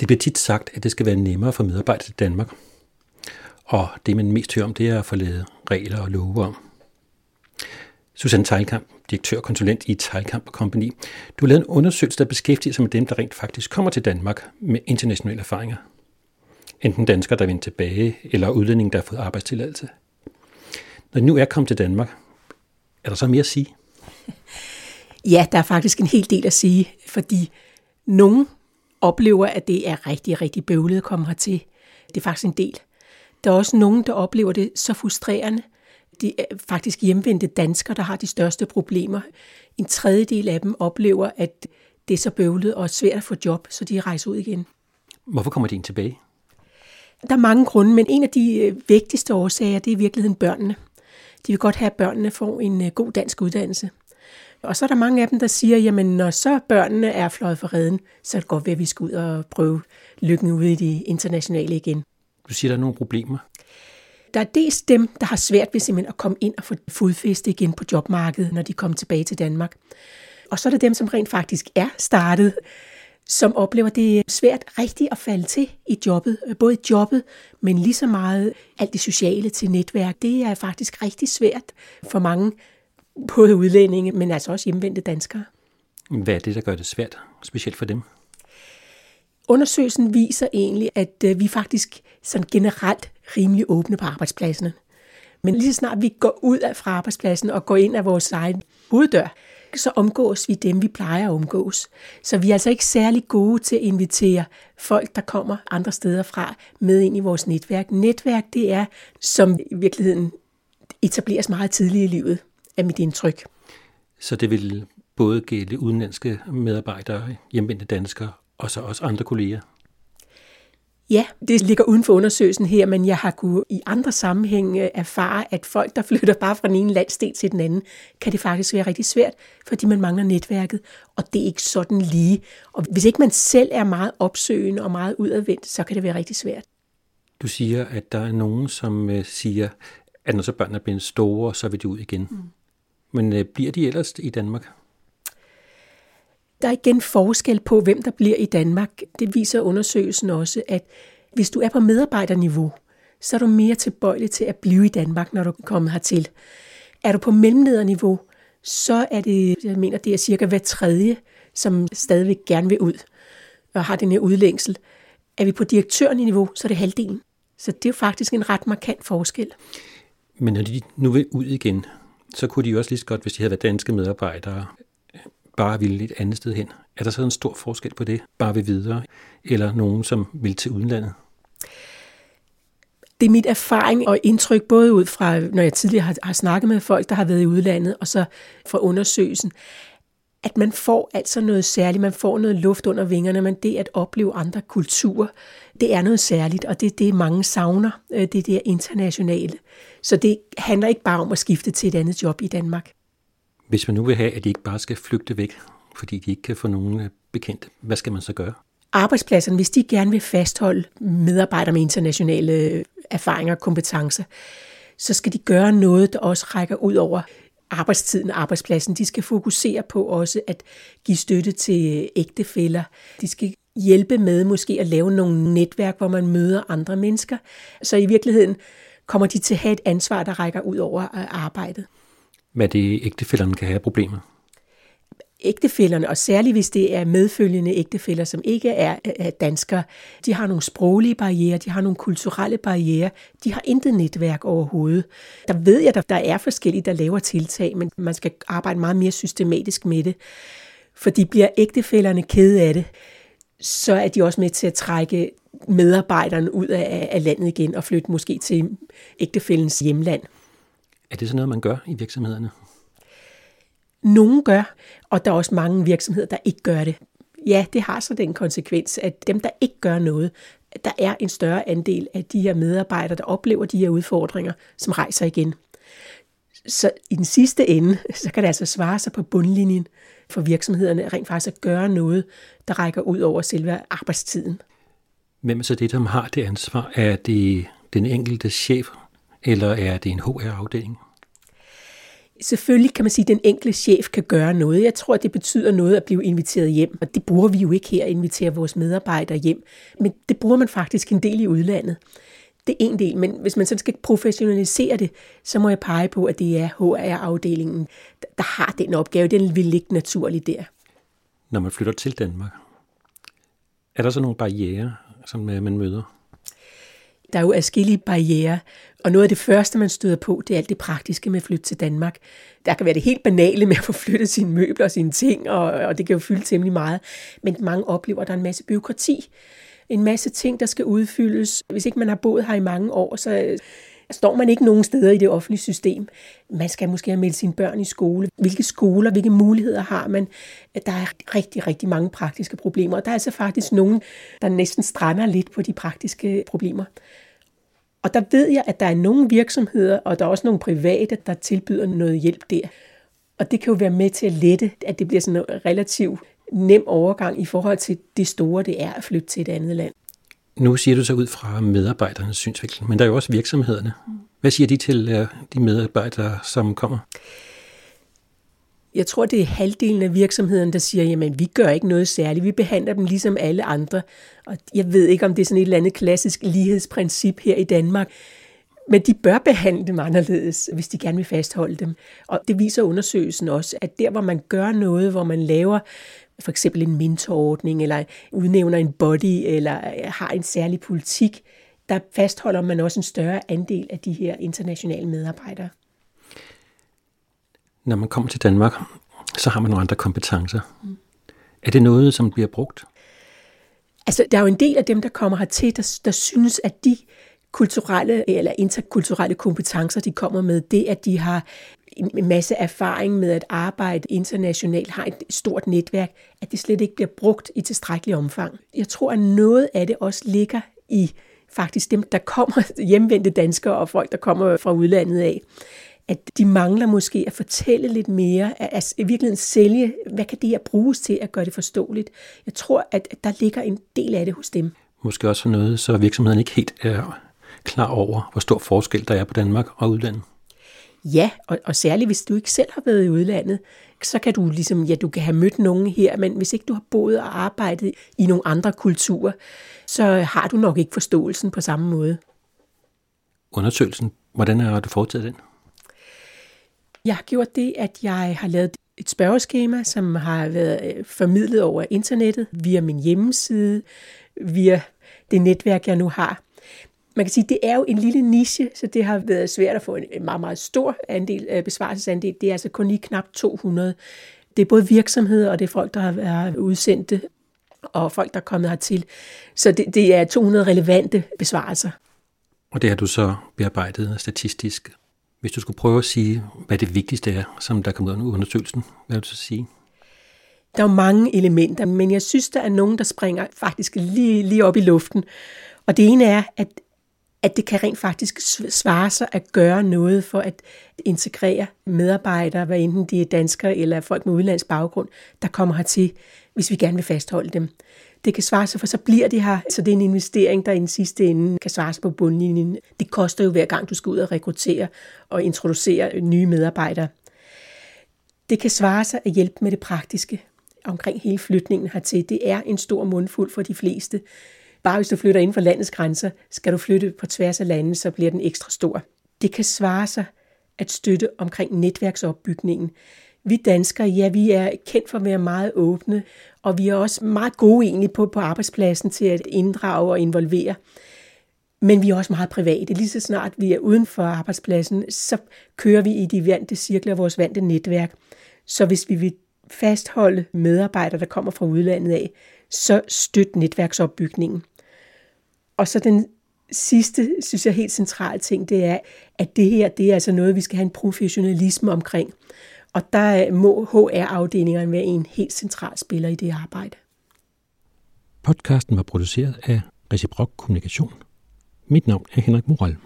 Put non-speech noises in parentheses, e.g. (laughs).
Det bliver tit sagt, at det skal være nemmere for medarbejdere til Danmark. Og det, man mest hører om, det er at få lavet regler og love om. Susanne Teilkamp, direktør og konsulent i Teilkamp Company. Du har lavet en undersøgelse, der beskæftiger sig med dem, der rent faktisk kommer til Danmark med internationale erfaringer. Enten danskere, der vender tilbage, eller udlændinge, der har fået arbejdstilladelse. Når de nu er kommet til Danmark, er der så mere at sige? (laughs) Ja, der er faktisk en hel del at sige, fordi nogen oplever, at det er rigtig, rigtig bøvlet at komme hertil. Det er faktisk en del. Der er også nogen, der oplever det så frustrerende. Det er faktisk hjemvendte danskere, der har de største problemer. En tredjedel af dem oplever, at det er så bøvlet og svært at få job, så de rejser ud igen. Hvorfor kommer de ind tilbage? Der er mange grunde, men en af de øh, vigtigste årsager, det er i virkeligheden børnene. De vil godt have, at børnene får en øh, god dansk uddannelse. Og så er der mange af dem, der siger, jamen når så børnene er fløjet for redden, så er det godt være, at vi skal ud og prøve lykken ude i de internationale igen. Du siger, der er nogle problemer. Der er dels dem, der har svært ved simpelthen at komme ind og få fodfæste igen på jobmarkedet, når de kommer tilbage til Danmark. Og så er der dem, som rent faktisk er startet, som oplever, det er svært rigtigt at falde til i jobbet. Både i jobbet, men lige så meget alt det sociale til netværk. Det er faktisk rigtig svært for mange, både udlændinge, men altså også hjemvendte danskere. Hvad er det, der gør det svært, specielt for dem? Undersøgelsen viser egentlig, at øh, vi faktisk sådan generelt rimelig åbne på arbejdspladserne. Men lige så snart vi går ud fra arbejdspladsen og går ind af vores egen hoveddør, så omgås vi dem, vi plejer at omgås. Så vi er altså ikke særlig gode til at invitere folk, der kommer andre steder fra, med ind i vores netværk. Netværk, det er, som i virkeligheden etableres meget tidligt i livet, er mit indtryk. Så det vil både gælde udenlandske medarbejdere, hjemvendte danskere, og så også andre kolleger? Ja, det ligger uden for undersøgelsen her, men jeg har kunne i andre sammenhænge erfare, at folk, der flytter bare fra den ene landsdel til den anden, kan det faktisk være rigtig svært, fordi man mangler netværket, og det er ikke sådan lige. Og hvis ikke man selv er meget opsøgende og meget udadvendt, så kan det være rigtig svært. Du siger, at der er nogen, som øh, siger, at når så børnene er blevet store, så vil de ud igen. Mm. Men øh, bliver de ellers i Danmark? Der er igen forskel på, hvem der bliver i Danmark. Det viser undersøgelsen også, at hvis du er på medarbejderniveau, så er du mere tilbøjelig til at blive i Danmark, når du er kommet hertil. Er du på mellemlederniveau, så er det, jeg mener, det er cirka hver tredje, som stadigvæk gerne vil ud og har den her udlængsel. Er vi på direktørniveau, så er det halvdelen. Så det er jo faktisk en ret markant forskel. Men når de nu vil ud igen, så kunne de jo også lige så godt, hvis de havde været danske medarbejdere, bare ville et andet sted hen. Er der så en stor forskel på det? Bare ved videre? Eller nogen, som vil til udlandet? Det er mit erfaring og indtryk, både ud fra, når jeg tidligere har, har snakket med folk, der har været i udlandet, og så fra undersøgelsen, at man får altså noget særligt, man får noget luft under vingerne, men det at opleve andre kulturer, det er noget særligt, og det er det, mange savner, øh, det er det internationale. Så det handler ikke bare om at skifte til et andet job i Danmark. Hvis man nu vil have, at de ikke bare skal flygte væk, fordi de ikke kan få nogen øh, bekendt, hvad skal man så gøre? Arbejdspladserne, hvis de gerne vil fastholde medarbejdere med internationale øh, erfaringer og kompetencer, så skal de gøre noget, der også rækker ud over arbejdstiden og arbejdspladsen. De skal fokusere på også at give støtte til ægtefæller. De skal hjælpe med måske at lave nogle netværk, hvor man møder andre mennesker. Så i virkeligheden kommer de til at have et ansvar, der rækker ud over øh, arbejdet hvad det ægtefælderne kan have problemer? Ægtefælderne, og særligt hvis det er medfølgende ægtefæller, som ikke er, er danskere, de har nogle sproglige barriere, de har nogle kulturelle barriere, de har intet netværk overhovedet. Der ved jeg, at der er forskellige, der laver tiltag, men man skal arbejde meget mere systematisk med det. for de bliver ægtefælderne kede af det, så er de også med til at trække medarbejderne ud af, af landet igen og flytte måske til ægtefællens hjemland. Er det så noget, man gør i virksomhederne? Nogle gør, og der er også mange virksomheder, der ikke gør det. Ja, det har så den konsekvens, at dem, der ikke gør noget, der er en større andel af de her medarbejdere, der oplever de her udfordringer, som rejser igen. Så i den sidste ende, så kan det altså svare sig på bundlinjen for virksomhederne rent faktisk at gøre noget, der rækker ud over selve arbejdstiden. Hvem er så det, der har det ansvar? Er det den enkelte chef, eller er det en HR-afdeling? Selvfølgelig kan man sige, at den enkelte chef kan gøre noget. Jeg tror, det betyder noget at blive inviteret hjem, og det bruger vi jo ikke her at invitere vores medarbejdere hjem. Men det bruger man faktisk en del i udlandet. Det er en del, men hvis man så skal professionalisere det, så må jeg pege på, at det er HR-afdelingen, der har den opgave. Den vil ligge naturligt der. Når man flytter til Danmark, er der så nogle barriere, som man møder? Der er jo adskillige barriere, og noget af det første, man støder på, det er alt det praktiske med at flytte til Danmark. Der kan være det helt banale med at få flyttet sine møbler og sine ting, og, og det kan jo fylde temmelig meget. Men mange oplever, at der er en masse byråkrati. En masse ting, der skal udfyldes. Hvis ikke man har boet her i mange år, så øh, står man ikke nogen steder i det offentlige system. Man skal måske have meldt sine børn i skole. Hvilke skoler, hvilke muligheder har man? Der er rigtig, rigtig mange praktiske problemer. Og der er altså faktisk nogen, der næsten strander lidt på de praktiske problemer. Og der ved jeg, at der er nogle virksomheder, og der er også nogle private, der tilbyder noget hjælp der. Og det kan jo være med til at lette, at det bliver sådan en relativt nem overgang i forhold til det store, det er at flytte til et andet land. Nu siger du så ud fra medarbejdernes synsvinkel, men der er jo også virksomhederne. Hvad siger de til øh, de medarbejdere, som kommer? Jeg tror, det er halvdelen af virksomheden, der siger, jamen vi gør ikke noget særligt, vi behandler dem ligesom alle andre. Og jeg ved ikke, om det er sådan et eller andet klassisk lighedsprincip her i Danmark, men de bør behandle dem anderledes, hvis de gerne vil fastholde dem. Og det viser undersøgelsen også, at der, hvor man gør noget, hvor man laver for eksempel en mentorordning, eller udnævner en body, eller øh, har en særlig politik, der fastholder man også en større andel af de her internationale medarbejdere. Når man kommer til Danmark, så har man nogle andre kompetencer. Mm. Er det noget, som bliver brugt? Altså, der er jo en del af dem, der kommer hertil, der, der synes, at de kulturelle eller interkulturelle kompetencer, de kommer med, det at de har en masse erfaring med at arbejde internationalt, har et stort netværk, at det slet ikke bliver brugt i tilstrækkelig omfang. Jeg tror, at noget af det også ligger i faktisk dem, der kommer (laughs) hjemvendte danskere og folk, der kommer fra udlandet af, at de mangler måske at fortælle lidt mere, at, at i virkeligheden sælge, hvad kan det her bruges til at gøre det forståeligt. Jeg tror, at der ligger en del af det hos dem. Måske også noget, så virksomheden ikke helt er klar over, hvor stor forskel der er på Danmark og udlandet. Ja, og, og særligt hvis du ikke selv har været i udlandet, så kan du ligesom, ja, du kan have mødt nogen her, men hvis ikke du har boet og arbejdet i nogle andre kulturer, så har du nok ikke forståelsen på samme måde. Undersøgelsen, hvordan har du foretaget den? Jeg har gjort det, at jeg har lavet et spørgeskema, som har været øh, formidlet over internettet, via min hjemmeside, via det netværk, jeg nu har. Man kan sige, at det er jo en lille niche, så det har været svært at få en meget, meget stor andel, øh, besvarelsesandel. Det er altså kun lige knap 200. Det er både virksomheder, og det er folk, der har været udsendte, og folk, der er kommet hertil. Så det, det er 200 relevante besvarelser. Og det har du så bearbejdet statistisk. Hvis du skulle prøve at sige, hvad det vigtigste er, som der kommer ud af undersøgelsen, hvad vil du så sige? Der er jo mange elementer, men jeg synes, der er nogen, der springer faktisk lige, lige op i luften. Og det ene er, at at det kan rent faktisk svare sig at gøre noget for at integrere medarbejdere, hvad enten de er danskere eller folk med udlandsk baggrund, der kommer hertil, hvis vi gerne vil fastholde dem. Det kan svare sig, for så bliver det her. Så det er en investering, der i den sidste ende kan svare sig på bundlinjen. Det koster jo hver gang, du skal ud og rekruttere og introducere nye medarbejdere. Det kan svare sig at hjælpe med det praktiske omkring hele flytningen hertil. Det er en stor mundfuld for de fleste. Bare hvis du flytter inden for landets grænser, skal du flytte på tværs af landet, så bliver den ekstra stor. Det kan svare sig at støtte omkring netværksopbygningen. Vi danskere, ja, vi er kendt for at være meget åbne, og vi er også meget gode egentlig på, på arbejdspladsen til at inddrage og involvere. Men vi er også meget private. Lige så snart vi er uden for arbejdspladsen, så kører vi i de vante cirkler af vores vante netværk. Så hvis vi vil fastholde medarbejdere, der kommer fra udlandet af, så støt netværksopbygningen. Og så den sidste, synes jeg, helt centrale ting, det er, at det her, det er altså noget, vi skal have en professionalisme omkring. Og der øh, må HR-afdelingerne være en helt central spiller i det arbejde. Podcasten var produceret af Reciprok Kommunikation. Mit navn er Henrik Moral.